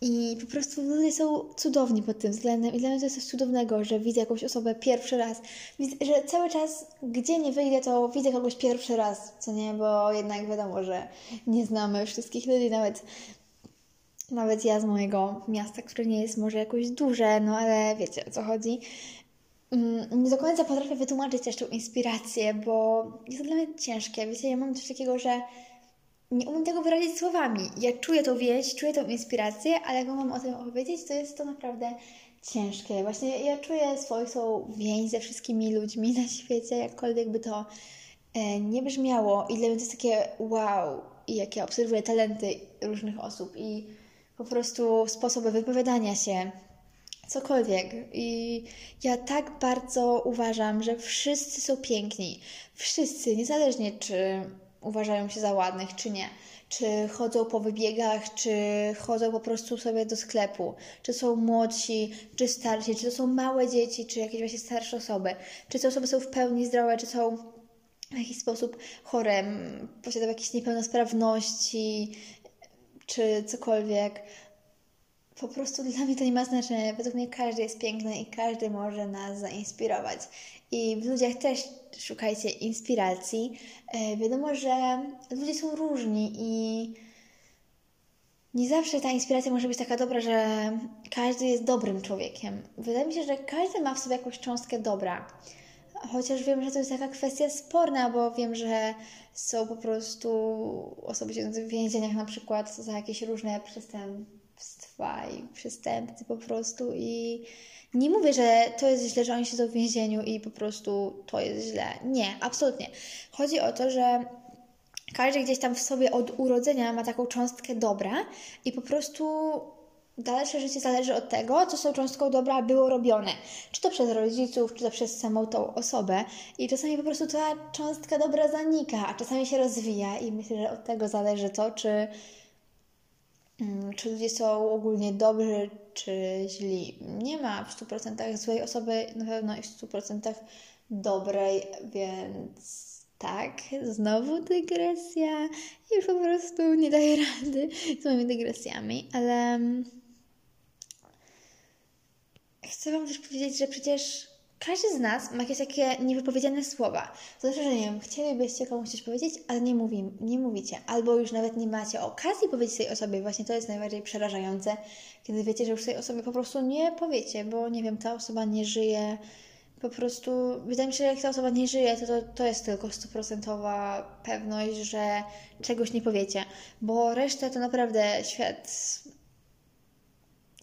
I po prostu ludzie są cudowni pod tym względem. I dla mnie to jest coś cudownego, że widzę jakąś osobę pierwszy raz. Że cały czas, gdzie nie wyjdę, to widzę kogoś pierwszy raz, co nie? Bo jednak wiadomo, że nie znamy wszystkich ludzi, nawet nawet ja z mojego miasta, które nie jest może jakoś duże, no ale wiecie o co chodzi. Mm, nie do końca potrafię wytłumaczyć też tą inspirację, bo jest to dla mnie ciężkie. Wiecie, ja mam coś takiego, że nie umiem tego wyrazić słowami. Ja czuję tą więź, czuję tą inspirację, ale jak mam o tym opowiedzieć, to jest to naprawdę ciężkie. Właśnie ja czuję swoją więź ze wszystkimi ludźmi na świecie, jakkolwiek by to e, nie brzmiało i dla mnie to jest takie wow, i jak ja obserwuję talenty różnych osób i po prostu sposoby wypowiadania się, cokolwiek. I ja tak bardzo uważam, że wszyscy są piękni. Wszyscy, niezależnie czy uważają się za ładnych, czy nie. Czy chodzą po wybiegach, czy chodzą po prostu sobie do sklepu, czy są młodsi, czy starsi, czy to są małe dzieci, czy jakieś właśnie starsze osoby, czy te osoby są w pełni zdrowe, czy są w jakiś sposób chore, posiadają jakieś niepełnosprawności, czy cokolwiek. Po prostu dla mnie to nie ma znaczenia. Według mnie każdy jest piękny i każdy może nas zainspirować. I w ludziach też szukajcie inspiracji. E, wiadomo, że ludzie są różni i nie zawsze ta inspiracja może być taka dobra, że każdy jest dobrym człowiekiem. Wydaje mi się, że każdy ma w sobie jakąś cząstkę dobra. Chociaż wiem, że to jest taka kwestia sporna, bo wiem, że są po prostu osoby siedzące w więzieniach na przykład za jakieś różne przestępstwa i przestępcy po prostu i nie mówię, że to jest źle, że oni siedzą w więzieniu i po prostu to jest źle. Nie, absolutnie. Chodzi o to, że każdy gdzieś tam w sobie od urodzenia ma taką cząstkę dobra i po prostu dalsze życie zależy od tego, co z tą cząstką dobra było robione. Czy to przez rodziców, czy to przez samą tą osobę. I czasami po prostu ta cząstka dobra zanika, a czasami się rozwija i myślę, że od tego zależy to, czy, czy ludzie są ogólnie dobrzy, czy źli. Nie ma w 100% złej osoby, na pewno i w 100% dobrej, więc tak, znowu dygresja i po prostu nie daję rady z moimi dygresjami, ale chcę Wam też powiedzieć, że przecież każdy z nas ma jakieś takie niewypowiedziane słowa. To znaczy, że nie wiem, chcielibyście komuś coś powiedzieć, ale nie, mówi, nie mówicie. Albo już nawet nie macie okazji powiedzieć tej osobie. Właśnie to jest najbardziej przerażające, kiedy wiecie, że już tej osobie po prostu nie powiecie, bo nie wiem, ta osoba nie żyje. Po prostu wydaje mi się, że jak ta osoba nie żyje, to to, to jest tylko stuprocentowa pewność, że czegoś nie powiecie, bo resztę to naprawdę świat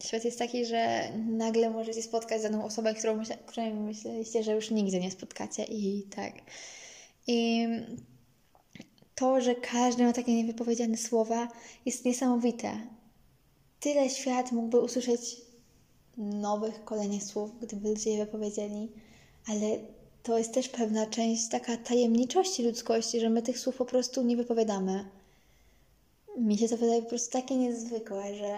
Świat jest taki, że nagle możecie spotkać daną osobę, którą myśla, której myśleliście, że już nigdy nie spotkacie i tak. I to, że każdy ma takie niewypowiedziane słowa, jest niesamowite. Tyle świat mógłby usłyszeć nowych, kolejnych słów, gdyby ludzie je wypowiedzieli, ale to jest też pewna część taka tajemniczości ludzkości, że my tych słów po prostu nie wypowiadamy mi się to wydaje po prostu takie niezwykłe, że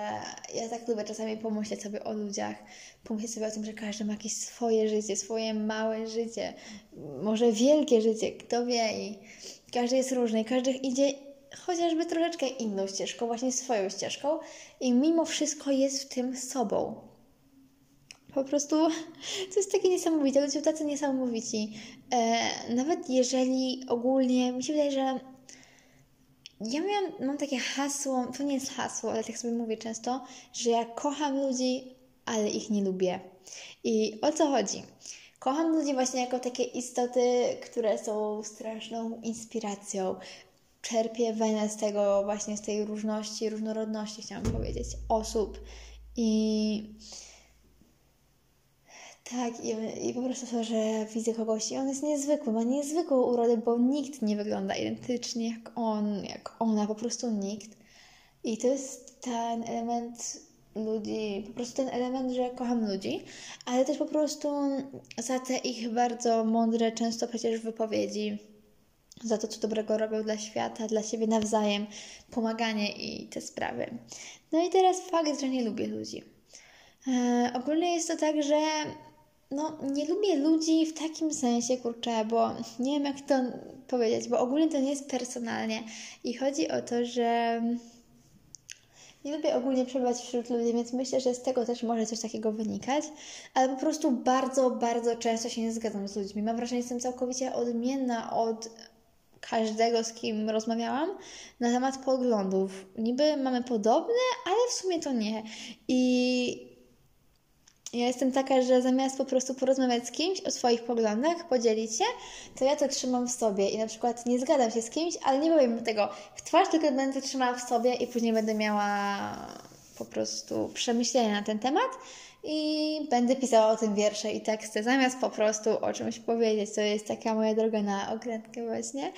ja tak lubię czasami pomyśleć sobie o ludziach, pomyśleć sobie o tym, że każdy ma jakieś swoje życie, swoje małe życie, może wielkie życie, kto wie i każdy jest różny każdy idzie chociażby troszeczkę inną ścieżką, właśnie swoją ścieżką i mimo wszystko jest w tym sobą. Po prostu to jest takie niesamowite, ludzie tacy niesamowici. E, nawet jeżeli ogólnie, mi się wydaje, że ja miałam, mam takie hasło, to nie jest hasło, ale tak sobie mówię często, że ja kocham ludzi, ale ich nie lubię. I o co chodzi? Kocham ludzi właśnie jako takie istoty, które są straszną inspiracją. Czerpię wenę z tego, właśnie z tej różności, różnorodności, chciałam powiedzieć, osób. I tak, i, i po prostu to, że widzę kogoś i on jest niezwykły, ma niezwykłą urodę, bo nikt nie wygląda identycznie jak on, jak ona, po prostu nikt. I to jest ten element ludzi, po prostu ten element, że kocham ludzi, ale też po prostu za te ich bardzo mądre, często przecież wypowiedzi, za to, co dobrego robią dla świata, dla siebie nawzajem, pomaganie i te sprawy. No i teraz fakt, że nie lubię ludzi. E, ogólnie jest to tak, że no, nie lubię ludzi w takim sensie, kurczę, bo nie wiem jak to powiedzieć, bo ogólnie to nie jest personalnie i chodzi o to, że nie lubię ogólnie przebywać wśród ludzi, więc myślę, że z tego też może coś takiego wynikać, ale po prostu bardzo, bardzo często się nie zgadzam z ludźmi. Mam wrażenie, że jestem całkowicie odmienna od każdego, z kim rozmawiałam na temat poglądów. Niby mamy podobne, ale w sumie to nie. I ja jestem taka, że zamiast po prostu porozmawiać z kimś o swoich poglądach, podzielić się, to ja to trzymam w sobie i na przykład nie zgadzam się z kimś, ale nie powiem tego w twarz, tylko będę trzymała w sobie i później będę miała po prostu przemyślenia na ten temat i będę pisała o tym wiersze i teksty, zamiast po prostu o czymś powiedzieć. To jest taka moja droga na okrętkę właśnie.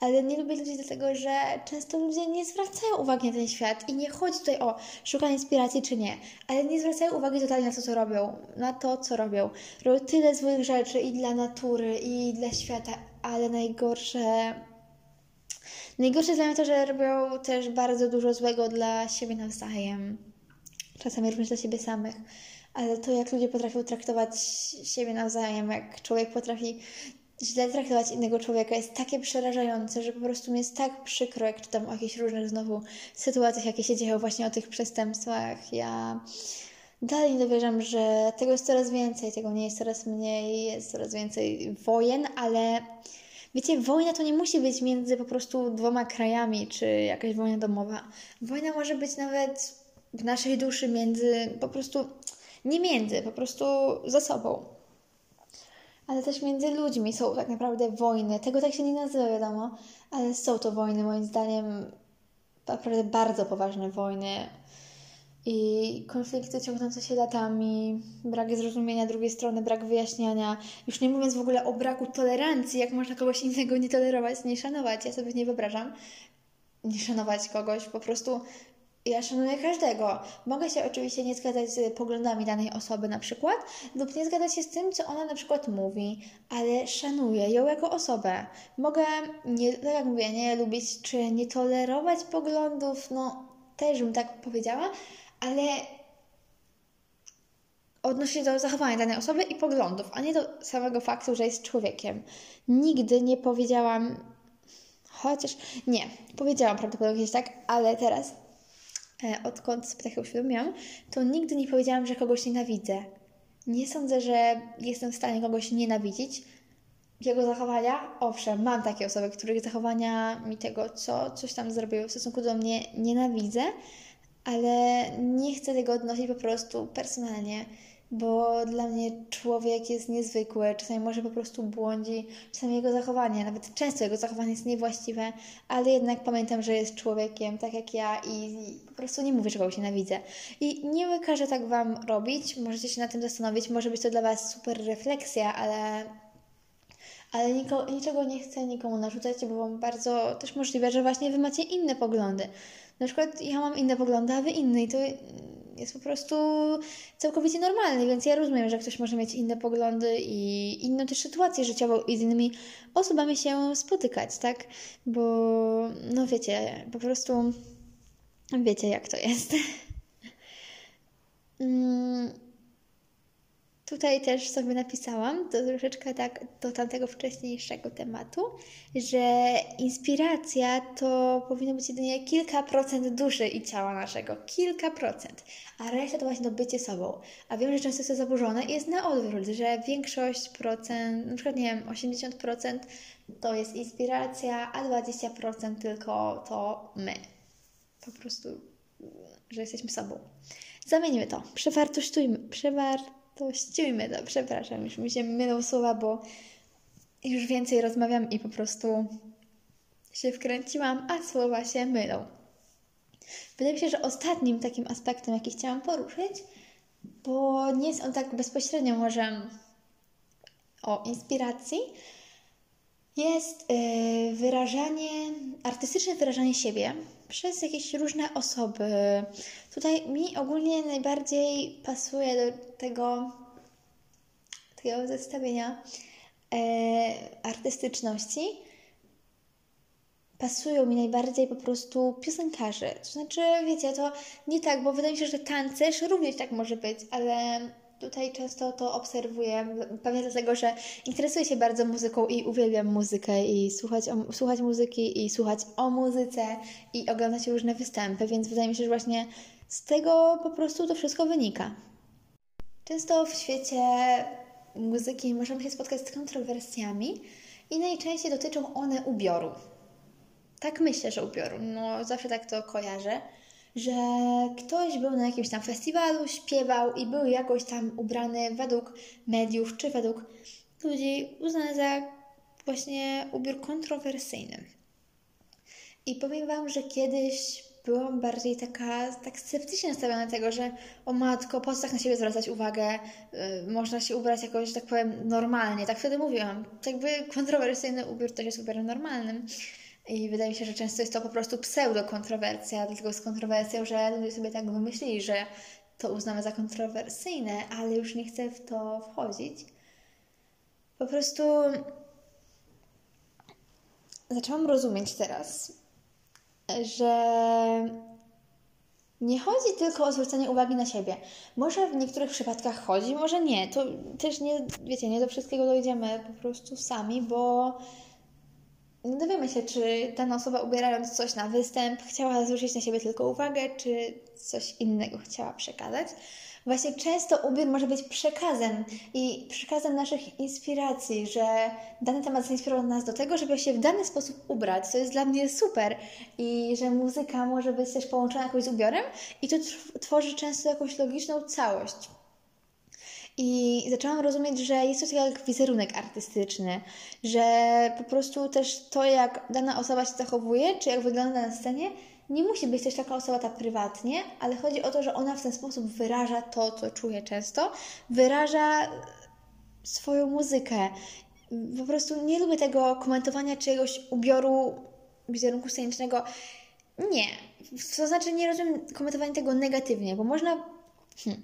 Ale nie lubię ludzi dlatego, że często ludzie nie zwracają uwagi na ten świat i nie chodzi tutaj o szukanie inspiracji czy nie, ale nie zwracają uwagi totalnie na to, co robią, na to, co robią. Robią tyle złych rzeczy i dla natury, i dla świata, ale najgorsze Najgorsze dla mnie to, że robią też bardzo dużo złego dla siebie nawzajem. Czasami również dla siebie samych. Ale to, jak ludzie potrafią traktować siebie nawzajem, jak człowiek potrafi źle traktować innego człowieka, jest takie przerażające, że po prostu mi jest tak przykro, jak czytam o jakichś różnych znowu sytuacjach, jakie się dzieją właśnie o tych przestępstwach. Ja dalej nie dowierzam, że tego jest coraz więcej, tego nie jest coraz mniej, jest coraz więcej wojen, ale Wiecie, wojna to nie musi być między po prostu dwoma krajami, czy jakaś wojna domowa. Wojna może być nawet w naszej duszy między, po prostu, nie między, po prostu ze sobą. Ale też między ludźmi są tak naprawdę wojny. Tego tak się nie nazywa, wiadomo, ale są to wojny, moim zdaniem, naprawdę bardzo poważne wojny. I konflikty ciągnące się latami, brak zrozumienia drugiej strony, brak wyjaśniania, już nie mówiąc w ogóle o braku tolerancji, jak można kogoś innego nie tolerować, nie szanować, ja sobie nie wyobrażam, nie szanować kogoś, po prostu ja szanuję każdego. Mogę się oczywiście nie zgadzać z poglądami danej osoby na przykład, lub nie zgadzać się z tym, co ona na przykład mówi, ale szanuję ją jako osobę. Mogę, nie, tak jak mówię, nie lubić czy nie tolerować poglądów, no też bym tak powiedziała, ale odnośnie do zachowania danej osoby i poglądów, a nie do samego faktu, że jest człowiekiem. Nigdy nie powiedziałam, chociaż nie, powiedziałam prawdopodobnie tak, ale teraz, odkąd sobie tak uświadomiłam, to nigdy nie powiedziałam, że kogoś nienawidzę. Nie sądzę, że jestem w stanie kogoś nienawidzić. Jego zachowania, owszem, mam takie osoby, których zachowania mi tego, co coś tam zrobiły w stosunku do mnie, nienawidzę, ale nie chcę tego odnosić po prostu personalnie, bo dla mnie człowiek jest niezwykły, czasami może po prostu błądzi, czasami jego zachowanie, nawet często jego zachowanie jest niewłaściwe, ale jednak pamiętam, że jest człowiekiem, tak jak ja i po prostu nie mówię, że kogoś nienawidzę. I nie każę tak Wam robić, możecie się na tym zastanowić, może być to dla Was super refleksja, ale ale niko, niczego nie chcę nikomu narzucać, bo bardzo też możliwe, że właśnie Wy macie inne poglądy. Na przykład ja mam inne poglądy, a wy inne i to jest po prostu całkowicie normalne, więc ja rozumiem, że ktoś może mieć inne poglądy i inną też sytuację życiową i z innymi osobami się spotykać, tak? Bo no wiecie, po prostu wiecie jak to jest. mm. Tutaj też sobie napisałam, to troszeczkę tak do tamtego wcześniejszego tematu, że inspiracja to powinno być jedynie kilka procent duszy i ciała naszego. Kilka procent. A reszta to właśnie to bycie sobą. A wiem, że często jest to zaburzone i jest na odwrót, że większość procent, na przykład nie wiem, 80% to jest inspiracja, a 20% tylko to my. Po prostu, że jesteśmy sobą. Zamienimy to. Przewartościujmy. Przewartościujmy to ściujmy to, przepraszam, już mi się mylą słowa, bo już więcej rozmawiam i po prostu się wkręciłam, a słowa się mylą. Wydaje mi się, że ostatnim takim aspektem, jaki chciałam poruszyć, bo nie jest on tak bezpośrednio może o inspiracji, jest yy, wyrażanie, artystyczne wyrażanie siebie przez jakieś różne osoby. Tutaj mi ogólnie najbardziej pasuje do tego, tego zestawienia e, artystyczności. Pasują mi najbardziej po prostu piosenkarze. To znaczy, wiecie, to nie tak, bo wydaje mi się, że tancerz również tak może być, ale tutaj często to obserwuję, pewnie dlatego, że interesuję się bardzo muzyką i uwielbiam muzykę i słuchać, o, słuchać muzyki i słuchać o muzyce i oglądać różne występy, więc wydaje mi się, że właśnie z tego po prostu to wszystko wynika. Często w świecie muzyki możemy się spotkać z kontrowersjami i najczęściej dotyczą one ubioru. Tak myślę, że ubioru. No, zawsze tak to kojarzę że ktoś był na jakimś tam festiwalu, śpiewał i był jakoś tam ubrany według mediów czy według ludzi uznany za właśnie ubiór kontrowersyjny. I powiem Wam, że kiedyś byłam bardziej taka tak sceptycznie nastawiona do tego, że o matko, po co tak na siebie zwracać uwagę, yy, można się ubrać jakoś, tak powiem, normalnie. Tak wtedy mówiłam. Jakby kontrowersyjny ubiór też jest ubiorem normalnym. I wydaje mi się, że często jest to po prostu pseudo-kontrowersja, dlatego jest kontrowersją, że ludzie sobie tak wymyślili, że to uznamy za kontrowersyjne, ale już nie chcę w to wchodzić. Po prostu zaczęłam rozumieć teraz, że nie chodzi tylko o zwrócenie uwagi na siebie. Może w niektórych przypadkach chodzi, może nie. To też nie, wiecie, nie do wszystkiego dojdziemy po prostu sami, bo nie dowiemy się, czy dana osoba ubierając coś na występ chciała zwrócić na siebie tylko uwagę, czy coś innego chciała przekazać. Właśnie często ubiór może być przekazem i przekazem naszych inspiracji, że dany temat zainspirował nas do tego, żeby się w dany sposób ubrać. To jest dla mnie super i że muzyka może być też połączona jakoś z ubiorem i to tworzy często jakąś logiczną całość. I zaczęłam rozumieć, że jest to tak jak wizerunek artystyczny, że po prostu też to, jak dana osoba się zachowuje, czy jak wygląda na scenie, nie musi być też taka osoba ta prywatnie, ale chodzi o to, że ona w ten sposób wyraża to, co czuje często, wyraża swoją muzykę. Po prostu nie lubię tego komentowania czyjegoś ubioru wizerunku scenicznego. Nie. To znaczy, nie rozumiem komentowania tego negatywnie, bo można. Hmm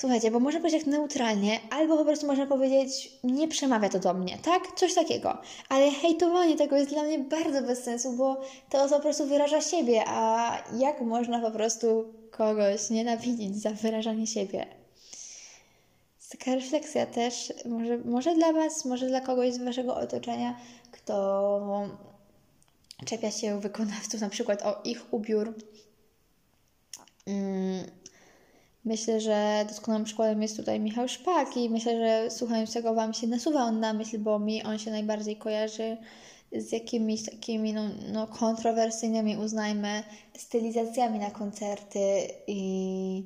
Słuchajcie, bo można powiedzieć jak neutralnie, albo po prostu można powiedzieć, nie przemawia to do mnie, tak? Coś takiego. Ale hejtowanie tego jest dla mnie bardzo bez sensu, bo to osoba po prostu wyraża siebie, a jak można po prostu kogoś nienawidzić za wyrażanie siebie? Taka refleksja też, może, może dla Was, może dla kogoś z Waszego otoczenia, kto czepia się wykonawców na przykład o ich ubiór. Mm Myślę, że doskonałym przykładem jest tutaj Michał Szpak i myślę, że słuchając tego Wam się nasuwa on na myśl, bo mi on się najbardziej kojarzy z jakimiś takimi no, no, kontrowersyjnymi, uznajmy, stylizacjami na koncerty i...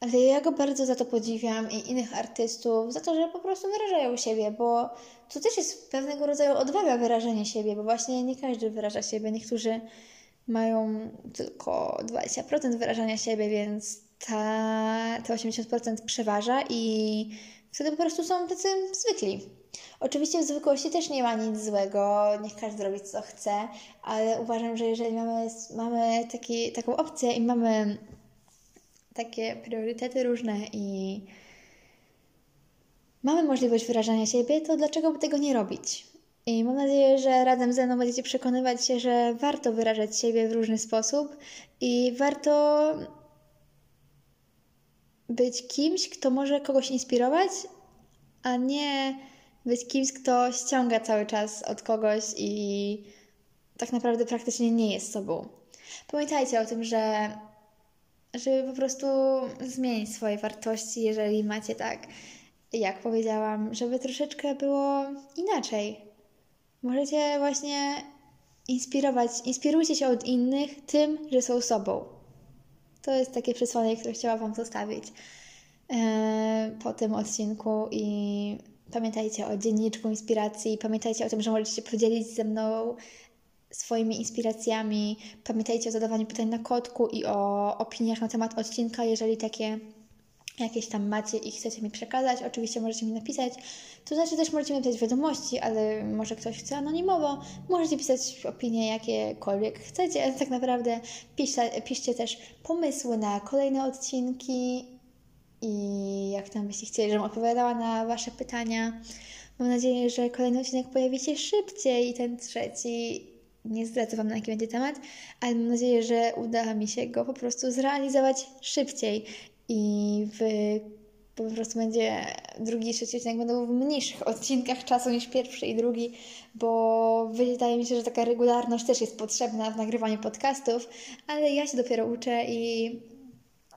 Ale ja go bardzo za to podziwiam i innych artystów, za to, że po prostu wyrażają siebie, bo to też jest pewnego rodzaju odwaga wyrażenia siebie, bo właśnie nie każdy wyraża siebie. Niektórzy mają tylko 20% wyrażania siebie, więc ta, te 80% przeważa i wtedy po prostu są tacy zwykli. Oczywiście w zwykłości też nie ma nic złego, niech każdy robi co chce, ale uważam, że jeżeli mamy, mamy taki, taką opcję i mamy takie priorytety różne i mamy możliwość wyrażania siebie, to dlaczego by tego nie robić? I mam nadzieję, że razem ze mną będziecie przekonywać się, że warto wyrażać siebie w różny sposób i warto być kimś, kto może kogoś inspirować, a nie być kimś, kto ściąga cały czas od kogoś i tak naprawdę praktycznie nie jest sobą. Pamiętajcie o tym, że żeby po prostu zmienić swoje wartości, jeżeli macie tak, jak powiedziałam, żeby troszeczkę było inaczej. Możecie właśnie inspirować, inspirujcie się od innych tym, że są sobą. To jest takie przesłanie, które chciałam Wam zostawić e, po tym odcinku i pamiętajcie o dzienniczku inspiracji, pamiętajcie o tym, że możecie podzielić ze mną swoimi inspiracjami, pamiętajcie o zadawaniu pytań na kotku i o opiniach na temat odcinka, jeżeli takie jakieś tam macie i chcecie mi przekazać, oczywiście możecie mi napisać. To znaczy też możecie mi pisać wiadomości, ale może ktoś chce anonimowo. Możecie pisać opinie jakiekolwiek chcecie, tak naprawdę piszcie, piszcie też pomysły na kolejne odcinki i jak tam byście chcieli, żebym odpowiadała na Wasze pytania. Mam nadzieję, że kolejny odcinek pojawi się szybciej i ten trzeci nie zdradzę Wam na jaki będzie temat, ale mam nadzieję, że uda mi się go po prostu zrealizować szybciej i w, po prostu będzie drugi i trzeci odcinek będą w mniejszych odcinkach czasu niż pierwszy i drugi, bo wydaje mi się, że taka regularność też jest potrzebna w nagrywaniu podcastów, ale ja się dopiero uczę i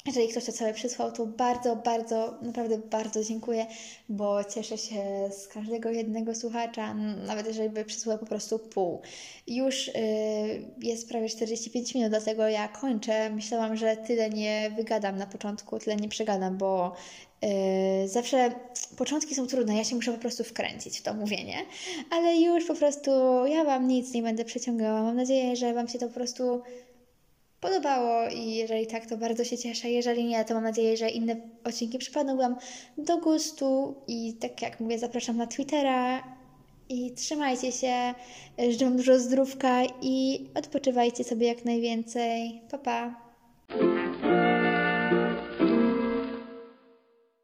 jeżeli ktoś to całe przysłał, to bardzo, bardzo, naprawdę bardzo dziękuję, bo cieszę się z każdego jednego słuchacza, nawet jeżeli by przysłał po prostu pół. Już yy, jest prawie 45 minut, dlatego ja kończę. Myślałam, że tyle nie wygadam na początku, tyle nie przegadam, bo Yy, zawsze początki są trudne, ja się muszę po prostu wkręcić w to mówienie, ale już po prostu ja Wam nic nie będę przeciągała. Mam nadzieję, że Wam się to po prostu podobało i jeżeli tak, to bardzo się cieszę. Jeżeli nie, to mam nadzieję, że inne odcinki przypadną Wam do gustu i tak jak mówię, zapraszam na Twittera i trzymajcie się, życzę Wam dużo zdrówka i odpoczywajcie sobie jak najwięcej. Pa, pa!